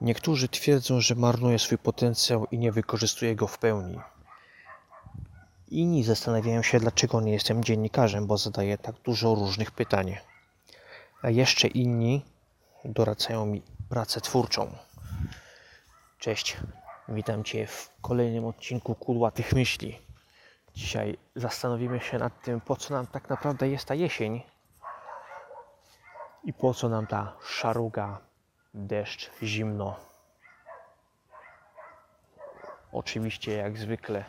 Niektórzy twierdzą, że marnuje swój potencjał i nie wykorzystuje go w pełni. Inni zastanawiają się, dlaczego nie jestem dziennikarzem, bo zadaję tak dużo różnych pytań. A jeszcze inni doradzają mi pracę twórczą. Cześć, witam Cię w kolejnym odcinku Kudłatych Myśli. Dzisiaj zastanowimy się nad tym, po co nam tak naprawdę jest ta jesień i po co nam ta szaruga, deszcz, zimno. Oczywiście, jak zwykle,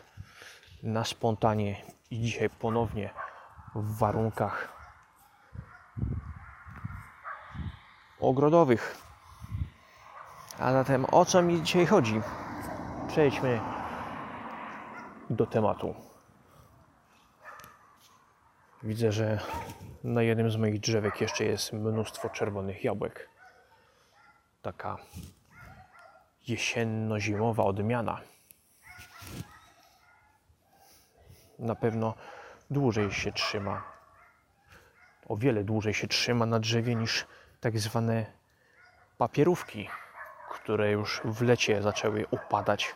na spontanie i dzisiaj ponownie w warunkach ogrodowych. A zatem o co mi dzisiaj chodzi? Przejdźmy do tematu. Widzę, że na jednym z moich drzewek jeszcze jest mnóstwo czerwonych jabłek. Taka jesienno-zimowa odmiana. Na pewno dłużej się trzyma. O wiele dłużej się trzyma na drzewie niż tak zwane papierówki, które już w lecie zaczęły upadać,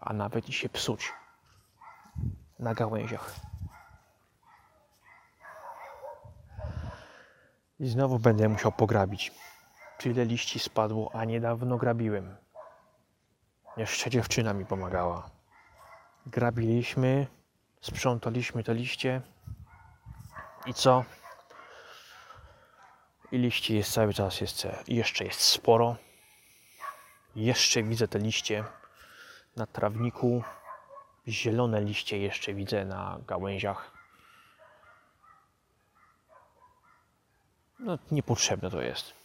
a nawet i się psuć na gałęziach. I znowu będę musiał pograbić. Tyle liści spadło, a niedawno grabiłem. Jeszcze dziewczyna mi pomagała. Grabiliśmy, sprzątaliśmy te liście. I co? I liści jest cały czas jest, jeszcze jest sporo. Jeszcze widzę te liście na trawniku. Zielone liście jeszcze widzę na gałęziach. No, niepotrzebne to jest.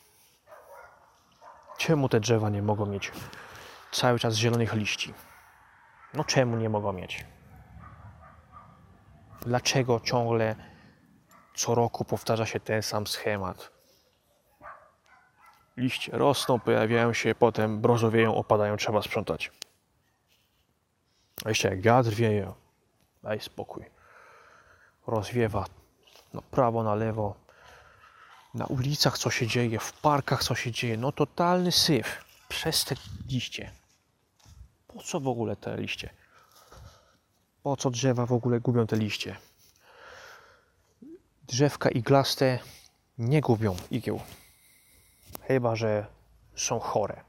Czemu te drzewa nie mogą mieć cały czas zielonych liści? No czemu nie mogą mieć? Dlaczego ciągle co roku powtarza się ten sam schemat? Liście rosną, pojawiają się, potem brozowieją, opadają, trzeba sprzątać. A jeszcze jak wiatr wieje, daj spokój. Rozwiewa na prawo, na lewo na ulicach co się dzieje, w parkach co się dzieje. No totalny syf przez te liście. Po co w ogóle te liście? Po co drzewa w ogóle gubią te liście? Drzewka iglaste nie gubią igieł. Chyba, że są chore.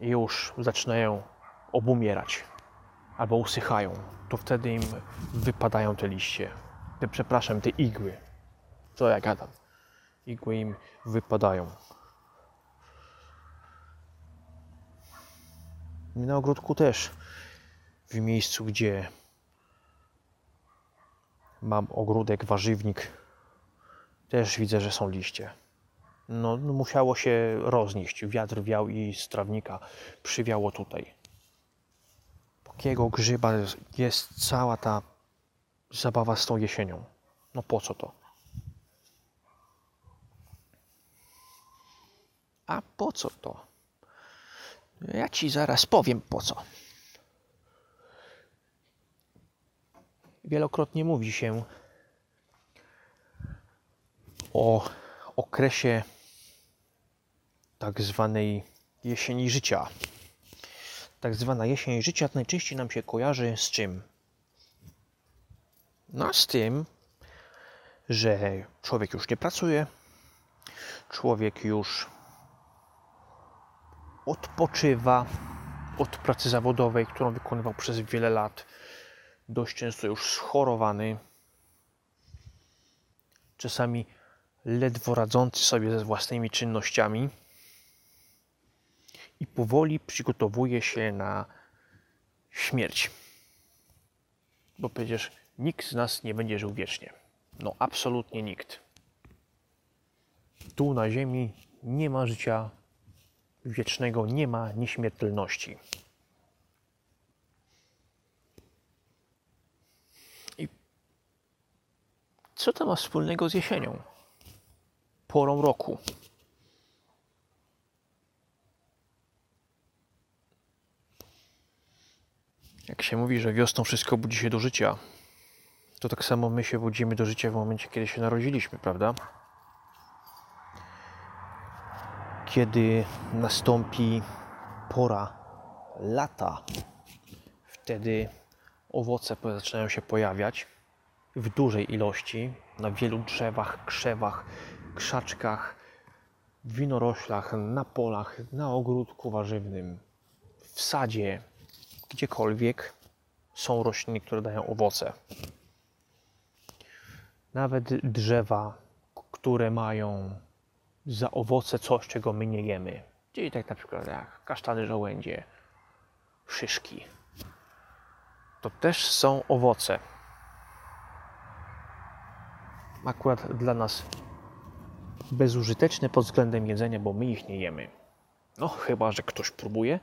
I już zaczynają obumierać albo usychają. To wtedy im wypadają te liście. Te, przepraszam, te igły co ja gadam? Igły im wypadają. Na ogródku też. W miejscu, gdzie mam ogródek, warzywnik, też widzę, że są liście. No, no musiało się roznieść. Wiatr wiał i z trawnika przywiało tutaj. Jakiego grzyba jest cała ta zabawa z tą jesienią? No po co to? A po co to? Ja ci zaraz powiem po co. Wielokrotnie mówi się o okresie tak zwanej jesieni życia. Tak zwana jesień życia najczęściej nam się kojarzy z czym? No z tym, że człowiek już nie pracuje, człowiek już odpoczywa od pracy zawodowej, którą wykonywał przez wiele lat, dość często już schorowany, czasami ledwo radzący sobie ze własnymi czynnościami i powoli przygotowuje się na śmierć. Bo przecież nikt z nas nie będzie żył wiecznie. No, absolutnie nikt. Tu na Ziemi nie ma życia wiecznego nie ma nieśmiertelności. I co to ma wspólnego z jesienią? Porą roku. Jak się mówi, że wiosną wszystko budzi się do życia, to tak samo my się budzimy do życia w momencie, kiedy się narodziliśmy, prawda? Kiedy nastąpi pora lata, wtedy owoce zaczynają się pojawiać w dużej ilości na wielu drzewach, krzewach, krzaczkach, winoroślach, na polach, na ogródku warzywnym, w sadzie, gdziekolwiek są rośliny, które dają owoce. Nawet drzewa, które mają za owoce coś, czego my nie jemy. Czyli tak na przykład jak kasztany żołędzie, szyszki. To też są owoce. Akurat dla nas bezużyteczne pod względem jedzenia, bo my ich nie jemy. No, chyba że ktoś próbuje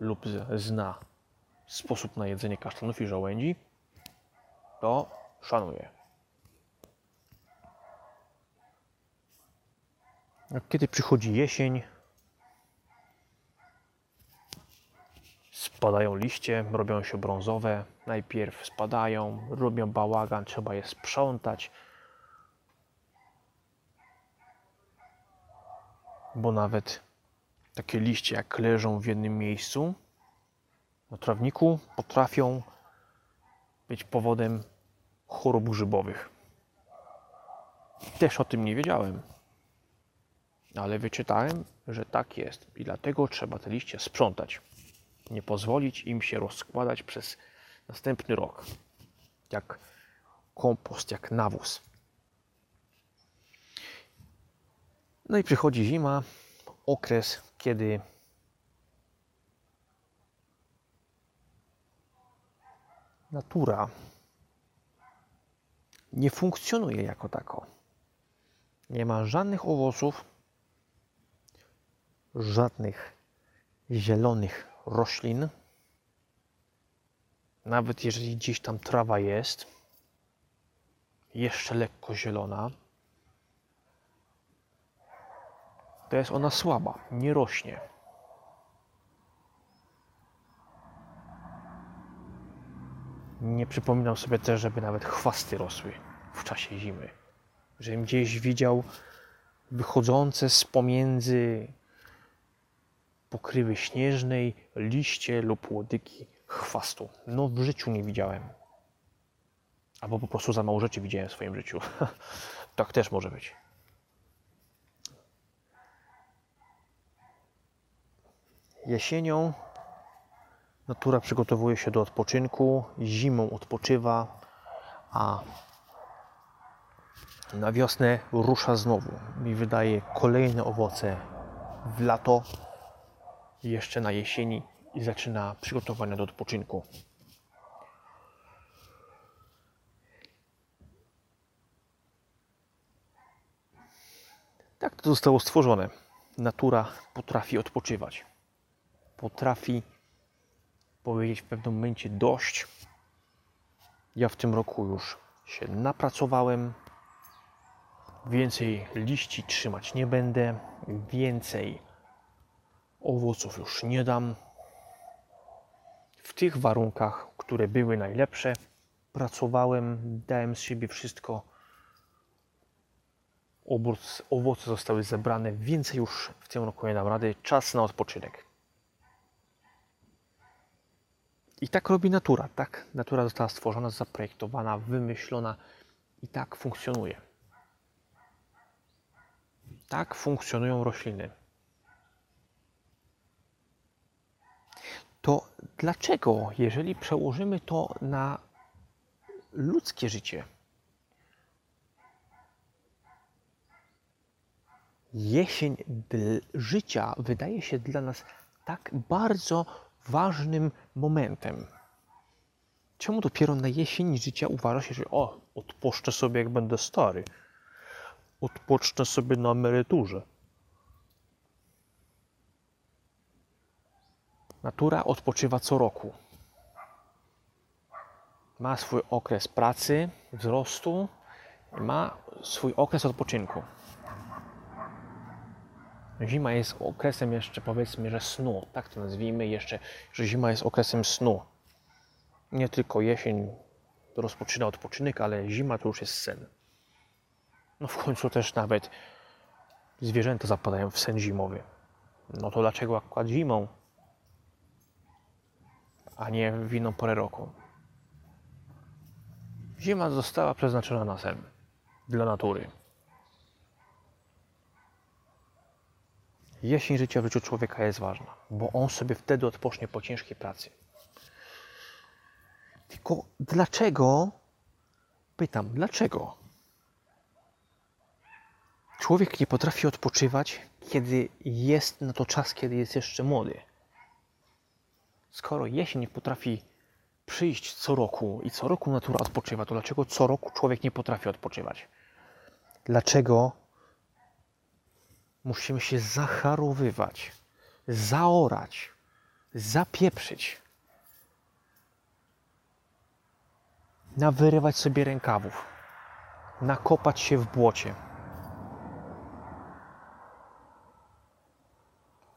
lub zna sposób na jedzenie kasztanów i żołędzi, to szanuję. Kiedy przychodzi jesień, spadają liście, robią się brązowe. Najpierw spadają, robią bałagan, trzeba je sprzątać. Bo nawet takie liście, jak leżą w jednym miejscu na trawniku, potrafią być powodem chorób grzybowych. Też o tym nie wiedziałem ale wyczytałem, że tak jest i dlatego trzeba te liście sprzątać. Nie pozwolić im się rozkładać przez następny rok. Jak kompost, jak nawóz. No i przychodzi zima, okres, kiedy natura nie funkcjonuje jako tako. Nie ma żadnych owoców, żadnych zielonych roślin. Nawet jeżeli gdzieś tam trawa jest, jeszcze lekko zielona, to jest ona słaba, nie rośnie. Nie przypominam sobie też, żeby nawet chwasty rosły w czasie zimy. Żebym gdzieś widział wychodzące z pomiędzy pokrywy śnieżnej, liście lub łodygi chwastu. No w życiu nie widziałem. Albo po prostu za mało rzeczy widziałem w swoim życiu. tak też może być. Jesienią natura przygotowuje się do odpoczynku, zimą odpoczywa, a na wiosnę rusza znowu i wydaje kolejne owoce w lato jeszcze na jesieni i zaczyna przygotowania do odpoczynku. Tak to zostało stworzone. Natura potrafi odpoczywać. Potrafi powiedzieć w pewnym momencie dość. Ja w tym roku już się napracowałem. Więcej liści trzymać nie będę. Więcej owoców już nie dam. W tych warunkach, które były najlepsze, pracowałem, dałem z siebie wszystko. Owoce zostały zebrane, więcej już w tym roku nie dam rady. Czas na odpoczynek. I tak robi natura, tak? Natura została stworzona, zaprojektowana, wymyślona i tak funkcjonuje. Tak funkcjonują rośliny. To dlaczego, jeżeli przełożymy to na ludzkie życie, jesień życia wydaje się dla nas tak bardzo ważnym momentem? Czemu dopiero na jesień życia uważa się, że o, odpocznę sobie jak będę stary, odpocznę sobie na emeryturze? Natura odpoczywa co roku. Ma swój okres pracy, wzrostu ma swój okres odpoczynku. Zima jest okresem jeszcze powiedzmy, że snu, tak to nazwijmy jeszcze, że zima jest okresem snu. Nie tylko jesień rozpoczyna odpoczynek, ale zima to już jest sen. No w końcu też nawet zwierzęta zapadają w sen zimowy. No to dlaczego akurat zimą, a nie w inną porę roku? Zima została przeznaczona na sen dla natury. Jesień życia w życiu człowieka jest ważna, bo on sobie wtedy odpocznie po ciężkiej pracy. Tylko dlaczego, pytam, dlaczego człowiek nie potrafi odpoczywać, kiedy jest na to czas, kiedy jest jeszcze młody? Skoro jesień potrafi przyjść co roku i co roku natura odpoczywa, to dlaczego co roku człowiek nie potrafi odpoczywać? Dlaczego musimy się zacharowywać, zaorać, zapieprzyć, nawyrywać sobie rękawów, nakopać się w błocie?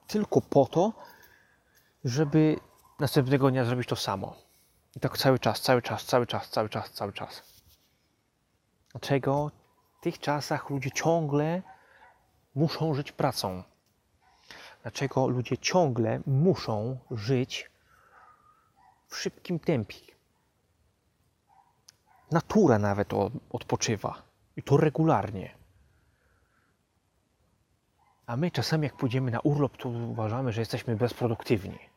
Tylko po to, żeby następnego dnia zrobić to samo. I tak cały czas, cały czas, cały czas, cały czas, cały czas. Dlaczego w tych czasach ludzie ciągle muszą żyć pracą? Dlaczego ludzie ciągle muszą żyć w szybkim tempie? Natura nawet odpoczywa i to regularnie. A my czasami, jak pójdziemy na urlop, to uważamy, że jesteśmy bezproduktywni.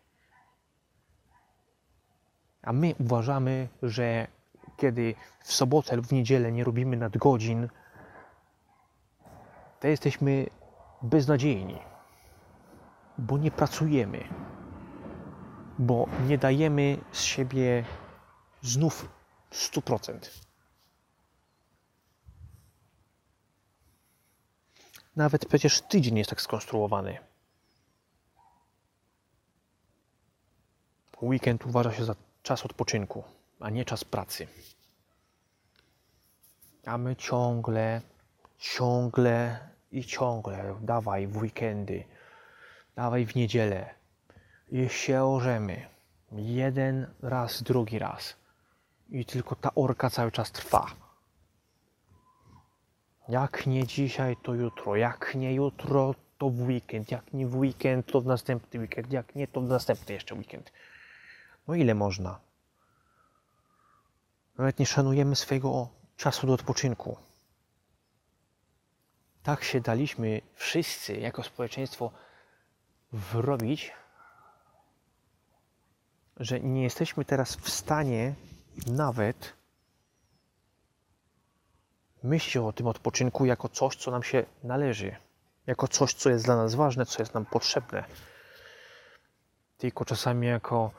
A my uważamy, że kiedy w sobotę lub w niedzielę nie robimy nadgodzin, to jesteśmy beznadziejni, bo nie pracujemy, bo nie dajemy z siebie znów 100%. Nawet przecież tydzień jest tak skonstruowany. Weekend uważa się za czas odpoczynku, a nie czas pracy. A my ciągle, ciągle i ciągle dawaj w weekendy, dawaj w niedzielę. I się orzemy. Jeden raz, drugi raz. I tylko ta orka cały czas trwa. Jak nie dzisiaj, to jutro. Jak nie jutro, to w weekend. Jak nie w weekend, to w następny weekend. Jak nie, to w następny jeszcze weekend. No ile można? Nawet nie szanujemy swojego czasu do odpoczynku. Tak się daliśmy wszyscy jako społeczeństwo wrobić, że nie jesteśmy teraz w stanie nawet myśleć o tym odpoczynku jako coś, co nam się należy, jako coś, co jest dla nas ważne, co jest nam potrzebne. Tylko czasami jako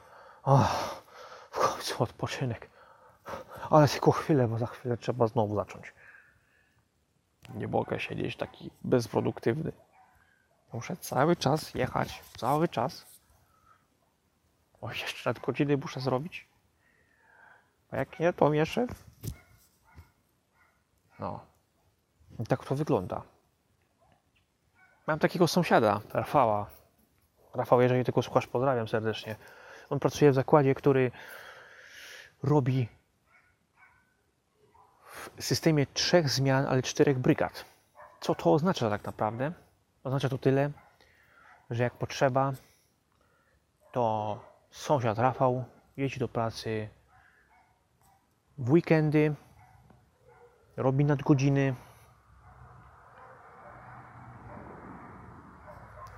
oh, w końcu odpoczynek. Ale tylko chwilę, bo za chwilę trzeba znowu zacząć. Nie mogę siedzieć taki bezproduktywny. Muszę cały czas jechać, cały czas. O, jeszcze nadgodziny muszę zrobić. A jak nie, to szef no. I tak to wygląda. Mam takiego sąsiada, Rafała. Rafał, jeżeli tylko słuchasz, pozdrawiam serdecznie. On pracuje w zakładzie, który robi w systemie trzech zmian, ale czterech brygad. Co to oznacza tak naprawdę? Oznacza to tyle, że jak potrzeba, to sąsiad Rafał jeździ do pracy w weekendy, robi nadgodziny.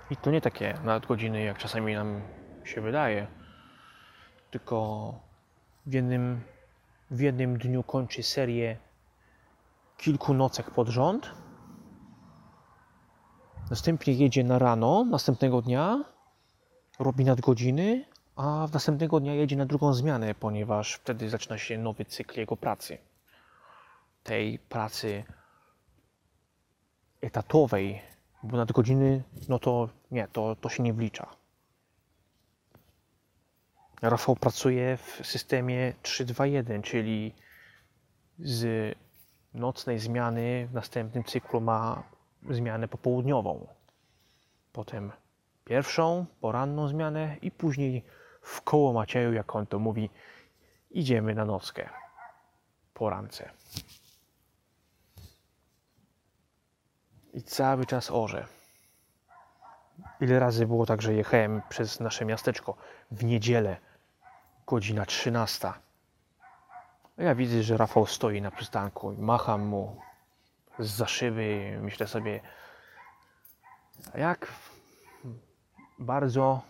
I to nie takie nadgodziny, jak czasami nam się wydaje, tylko w jednym, w jednym dniu kończy serię kilku nocek pod rząd. Następnie jedzie na rano następnego dnia, robi nadgodziny, a w następnego dnia jedzie na drugą zmianę, ponieważ wtedy zaczyna się nowy cykl jego pracy tej pracy etatowej, bo nadgodziny, no to nie, to, to się nie wlicza. Rafał pracuje w systemie 3-2-1, czyli z nocnej zmiany w następnym cyklu ma zmianę popołudniową. Potem pierwszą, poranną zmianę i później w koło Macieju, jak on to mówi, idziemy na nockę po rance. i cały czas orze. Ile razy było tak, że jechałem przez nasze miasteczko w niedzielę, godzina 13. A ja widzę, że Rafał stoi na przystanku i macham mu z za szyby. Myślę sobie, jak bardzo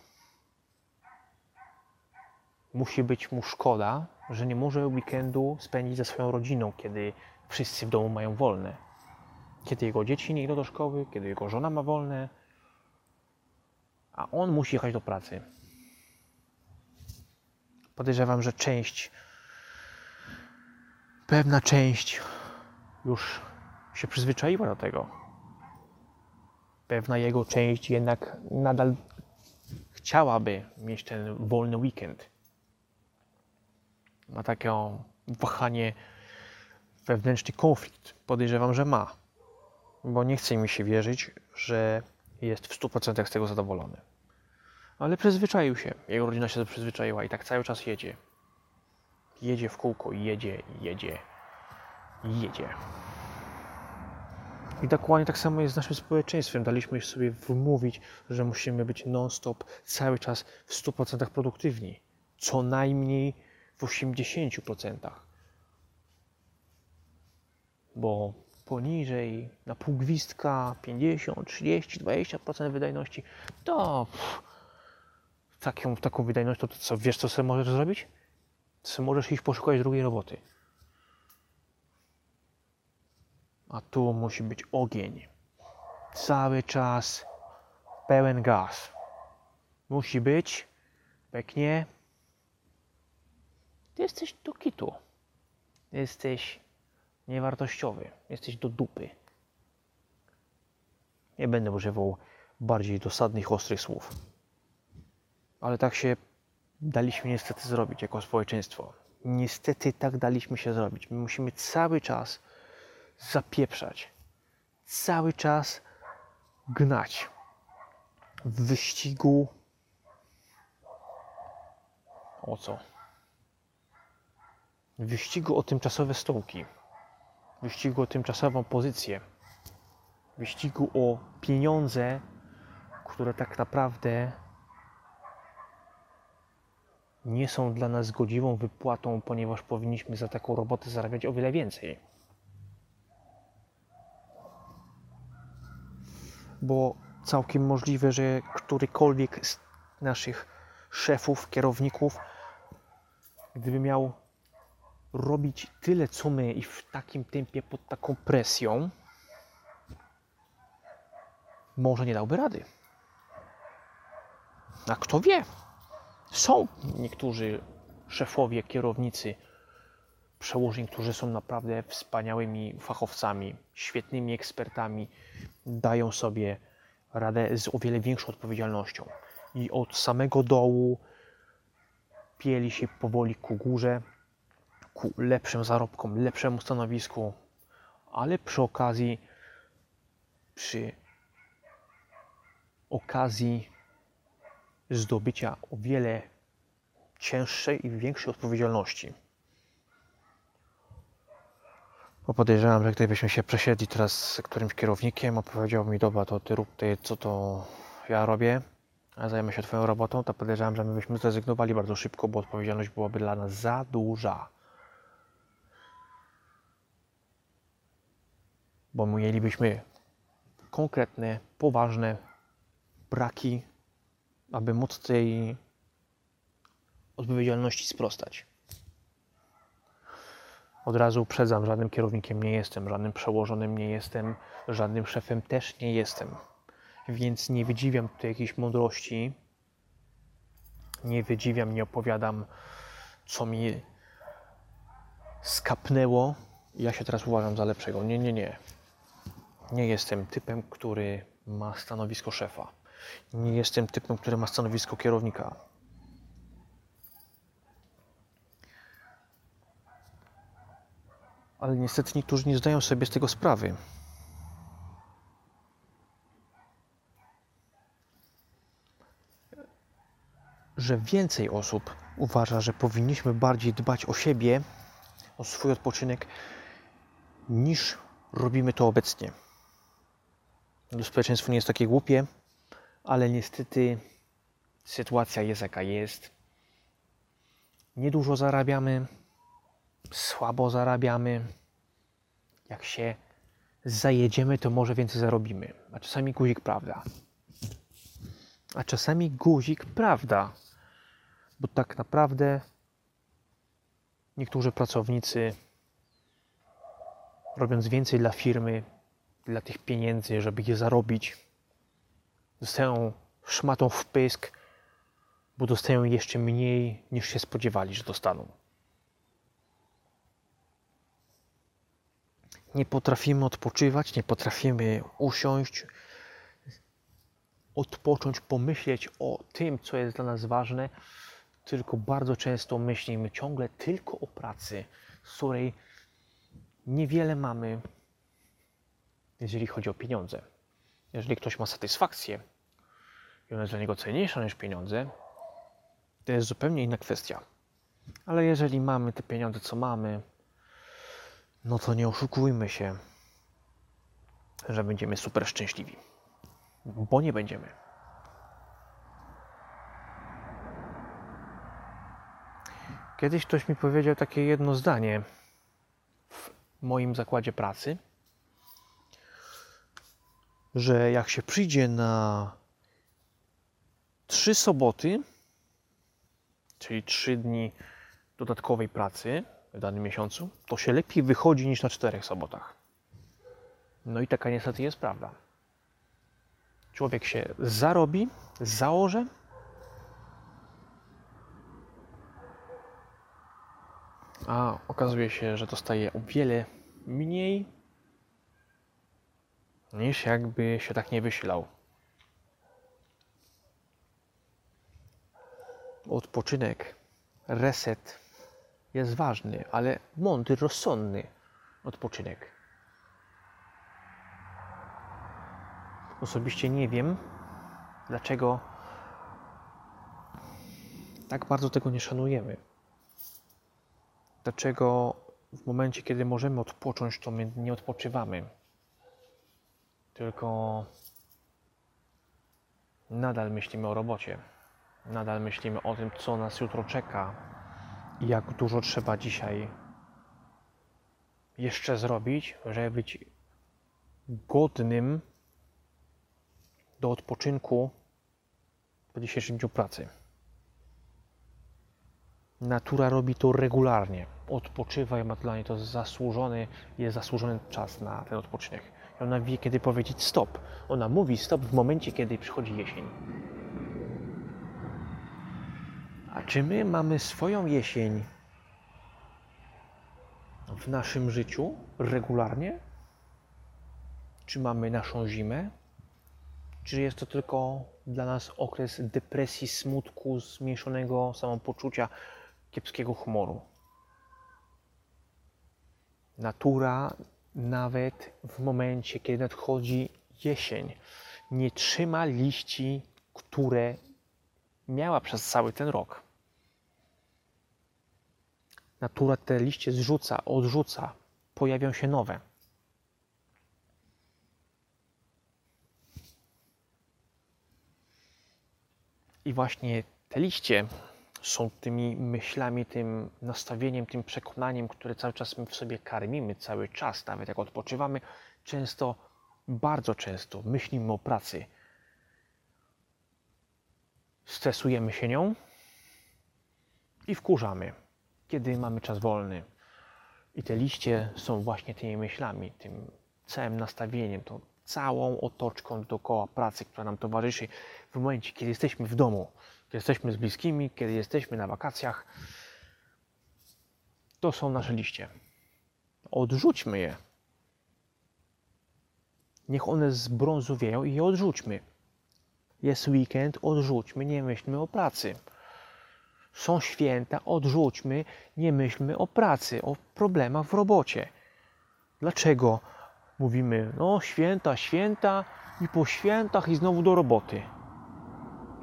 musi być mu szkoda, że nie może weekendu spędzić ze swoją rodziną, kiedy wszyscy w domu mają wolne. Kiedy jego dzieci nie idą do szkoły, kiedy jego żona ma wolne, a on musi jechać do pracy. Podejrzewam, że część, pewna część już się przyzwyczaiła do tego. Pewna jego część jednak nadal chciałaby mieć ten wolny weekend. Ma takie wahanie, wewnętrzny konflikt. Podejrzewam, że ma. Bo nie chce mi się wierzyć, że jest w 100% z tego zadowolony. Ale przyzwyczaił się. Jego rodzina się przyzwyczaiła i tak cały czas jedzie. Jedzie w kółko, jedzie, jedzie, jedzie. I dokładnie tak samo jest z naszym społeczeństwem. Daliśmy sobie wmówić, że musimy być non-stop, cały czas w 100% produktywni. Co najmniej w 80%. Bo poniżej na pół gwizdka 50, 30, 20% wydajności to pff, taką, taką wydajność to, co, wiesz co sobie możesz zrobić? Co możesz iść poszukać drugiej roboty. A tu musi być ogień. Cały czas pełen gaz. Musi być. Peknie. Ty jesteś do kitu. Jesteś niewartościowy. Jesteś do dupy. Nie będę używał bardziej dosadnych, ostrych słów. Ale tak się daliśmy niestety zrobić jako społeczeństwo. Niestety tak daliśmy się zrobić. My musimy cały czas zapieprzać. Cały czas gnać. W wyścigu o co? W wyścigu o tymczasowe stołki. W wyścigu o tymczasową pozycję. W wyścigu o pieniądze, które tak naprawdę nie są dla nas godziwą wypłatą, ponieważ powinniśmy za taką robotę zarabiać o wiele więcej. Bo całkiem możliwe, że którykolwiek z naszych szefów, kierowników, gdyby miał robić tyle, co my i w takim tempie, pod taką presją, może nie dałby rady. A kto wie? Są niektórzy szefowie, kierownicy przełożeń, którzy są naprawdę wspaniałymi fachowcami, świetnymi ekspertami, dają sobie radę z o wiele większą odpowiedzialnością. I od samego dołu pieli się powoli ku górze, ku lepszym zarobkom, lepszemu stanowisku, ale przy okazji, przy okazji zdobycia o wiele cięższej i większej odpowiedzialności. Bo podejrzewam, że gdybyśmy się przesiedli teraz z którymś kierownikiem, opowiedział mi, dobra, to ty rób ty, co to ja robię, a zajmę się twoją robotą, to podejrzewam, że my byśmy zrezygnowali bardzo szybko, bo odpowiedzialność byłaby dla nas za duża. Bo mielibyśmy konkretne, poważne braki aby móc tej odpowiedzialności sprostać. Od razu uprzedzam, żadnym kierownikiem nie jestem, żadnym przełożonym nie jestem, żadnym szefem też nie jestem. Więc nie wydziwiam tutaj jakiejś mądrości, nie wydziwiam, nie opowiadam, co mi skapnęło. Ja się teraz uważam za lepszego. Nie, nie, nie. Nie jestem typem, który ma stanowisko szefa. Nie jestem typem, który ma stanowisko kierownika. Ale niestety niektórzy nie zdają sobie z tego sprawy. Że więcej osób uważa, że powinniśmy bardziej dbać o siebie, o swój odpoczynek, niż robimy to obecnie. Społeczeństwo nie jest takie głupie, ale niestety sytuacja jest jaka jest. Niedużo zarabiamy, słabo zarabiamy. Jak się zajedziemy, to może więcej zarobimy. A czasami guzik prawda. A czasami guzik prawda. Bo tak naprawdę niektórzy pracownicy, robiąc więcej dla firmy, dla tych pieniędzy, żeby je zarobić, dostają szmatą w pysk, bo dostają jeszcze mniej niż się spodziewali, że dostaną. Nie potrafimy odpoczywać, nie potrafimy usiąść, odpocząć, pomyśleć o tym, co jest dla nas ważne, tylko bardzo często myślimy ciągle tylko o pracy, z której niewiele mamy, jeżeli chodzi o pieniądze. Jeżeli ktoś ma satysfakcję i ona jest dla niego cenniejsza niż pieniądze, to jest zupełnie inna kwestia. Ale jeżeli mamy te pieniądze, co mamy, no to nie oszukujmy się, że będziemy super szczęśliwi. Bo nie będziemy. Kiedyś ktoś mi powiedział takie jedno zdanie w moim zakładzie pracy, że jak się przyjdzie na trzy soboty, czyli trzy dni dodatkowej pracy w danym miesiącu, to się lepiej wychodzi niż na czterech sobotach. No i taka niestety jest prawda. Człowiek się zarobi, założy, a okazuje się, że dostaje o wiele mniej niż jakby się tak nie wysilał. Odpoczynek, reset jest ważny, ale mądry, rozsądny odpoczynek. Osobiście nie wiem, dlaczego tak bardzo tego nie szanujemy. Dlaczego w momencie, kiedy możemy odpocząć, to my nie odpoczywamy, tylko nadal myślimy o robocie, nadal myślimy o tym, co nas jutro czeka i jak dużo trzeba dzisiaj jeszcze zrobić, żeby być godnym do odpoczynku po dzisiejszym dniu pracy. Natura robi to regularnie. Odpoczywa i ma dla niej to zasłużony, jest zasłużony czas na ten odpoczynek. Ona wie, kiedy powiedzieć stop. Ona mówi stop w momencie, kiedy przychodzi jesień. A czy my mamy swoją jesień w naszym życiu regularnie? Czy mamy naszą zimę? Czy jest to tylko dla nas okres depresji, smutku, zmniejszonego samopoczucia, kiepskiego humoru? Natura, nawet w momencie, kiedy nadchodzi jesień, nie trzyma liści, które miała przez cały ten rok. Natura te liście zrzuca, odrzuca, pojawią się nowe. I właśnie te liście są tymi myślami, tym nastawieniem, tym przekonaniem, które cały czas my w sobie karmimy, cały czas, nawet jak odpoczywamy, często, bardzo często myślimy o pracy. Stresujemy się nią i wkurzamy, kiedy mamy czas wolny. I te liście są właśnie tymi myślami, tym całym nastawieniem, tą całą otoczką dookoła pracy, która nam towarzyszy w momencie, kiedy jesteśmy w domu, jesteśmy z bliskimi, kiedy jesteśmy na wakacjach. To są nasze liście. Odrzućmy je. Niech one zbrązowieją i je odrzućmy. Jest weekend, odrzućmy, nie myślmy o pracy. Są święta, odrzućmy, nie myślmy o pracy, o problemach w robocie. Dlaczego mówimy, no święta, święta i po świętach i znowu do roboty?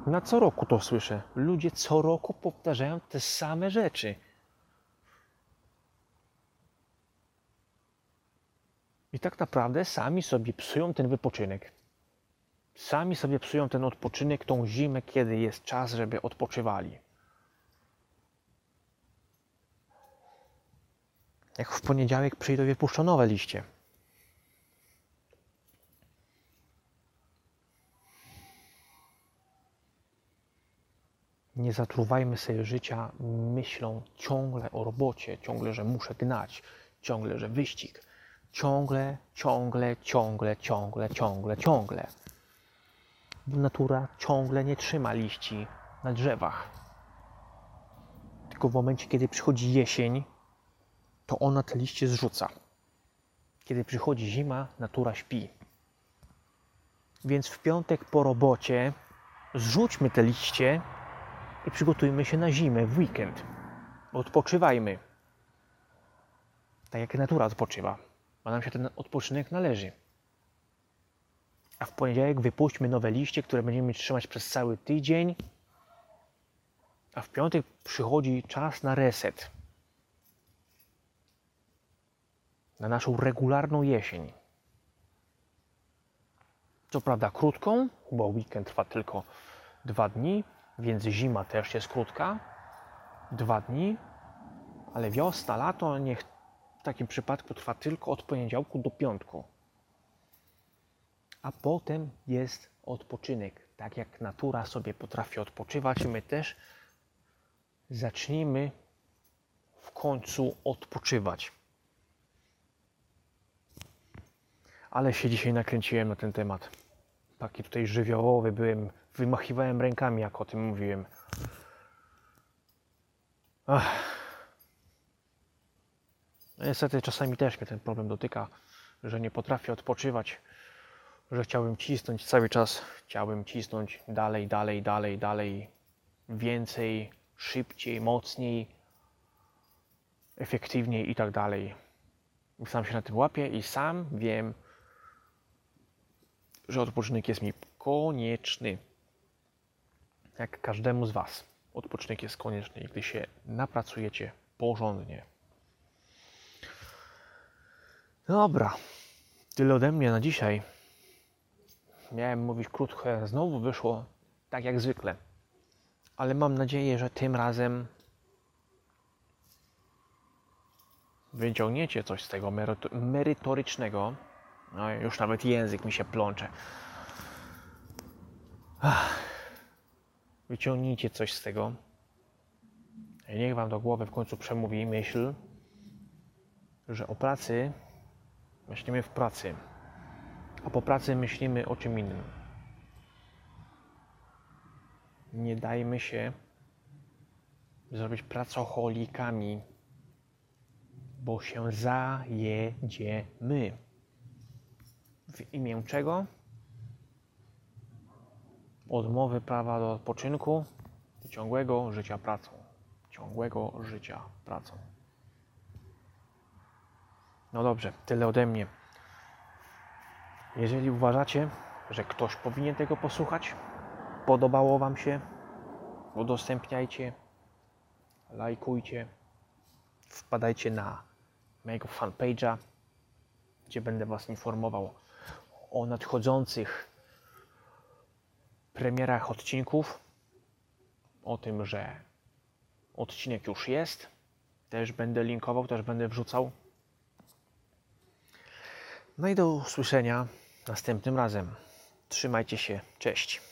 Na co roku to słyszę. Ludzie co roku powtarzają te same rzeczy. I tak naprawdę sami sobie psują ten wypoczynek. Sami sobie psują ten odpoczynek, tą zimę, kiedy jest czas, żeby odpoczywali. Jak w poniedziałek przyjdą i wypuszczą nowe liście. Nie zatruwajmy sobie życia myślą ciągle o robocie, ciągle, że muszę gnać, ciągle, że wyścig, ciągle, ciągle, ciągle, ciągle, ciągle, ciągle. Natura ciągle nie trzyma liści na drzewach. Tylko w momencie, kiedy przychodzi jesień, to ona te liście zrzuca. Kiedy przychodzi zima, natura śpi. Więc w piątek po robocie zrzućmy te liście i przygotujmy się na zimę, w weekend. Odpoczywajmy. Tak jak natura odpoczywa. Bo nam się ten odpoczynek należy. A w poniedziałek wypuśćmy nowe liście, które będziemy trzymać przez cały tydzień. A w piątek przychodzi czas na reset. Na naszą regularną jesień. Co prawda krótką, bo weekend trwa tylko dwa dni, więc zima też jest krótka. Dwa dni, ale wiosna, lato niech w takim przypadku trwa tylko od poniedziałku do piątku. A potem jest odpoczynek. Tak jak natura sobie potrafi odpoczywać, my też zacznijmy w końcu odpoczywać. Ale się dzisiaj nakręciłem na ten temat. Taki tutaj żywiołowy byłem, wymachiwałem rękami, jak o tym mówiłem. Ach. No niestety czasami też mnie ten problem dotyka, że nie potrafię odpoczywać, że chciałbym cisnąć cały czas, chciałbym cisnąć dalej, dalej, dalej, dalej, więcej, szybciej, mocniej, efektywniej i tak dalej. Sam się na tym łapię i sam wiem, że odpoczynek jest mi konieczny. Jak każdemu z Was. Odpoczynek jest konieczny, gdy się napracujecie porządnie. Dobra, tyle ode mnie na dzisiaj. Miałem mówić krótko, znowu wyszło tak jak zwykle. Ale mam nadzieję, że tym razem wyciągniecie coś z tego merytorycznego. No już nawet język mi się plącze. Ach. Wyciągnijcie coś z tego. I niech Wam do głowy w końcu przemówi myśl, że o pracy myślimy w pracy, a po pracy myślimy o czym innym. Nie dajmy się zrobić pracocholikami, bo się zajedziemy. W imię czego? Odmowy prawa do odpoczynku i ciągłego życia pracą. Ciągłego życia pracą. No dobrze, tyle ode mnie. Jeżeli uważacie, że ktoś powinien tego posłuchać, podobało Wam się, udostępniajcie, lajkujcie, wpadajcie na mojego fanpage'a, gdzie będę Was informował o nadchodzących premierach odcinków, o tym, że odcinek już jest. Też będę linkował, też będę wrzucał. No i do usłyszenia następnym razem. Trzymajcie się. Cześć.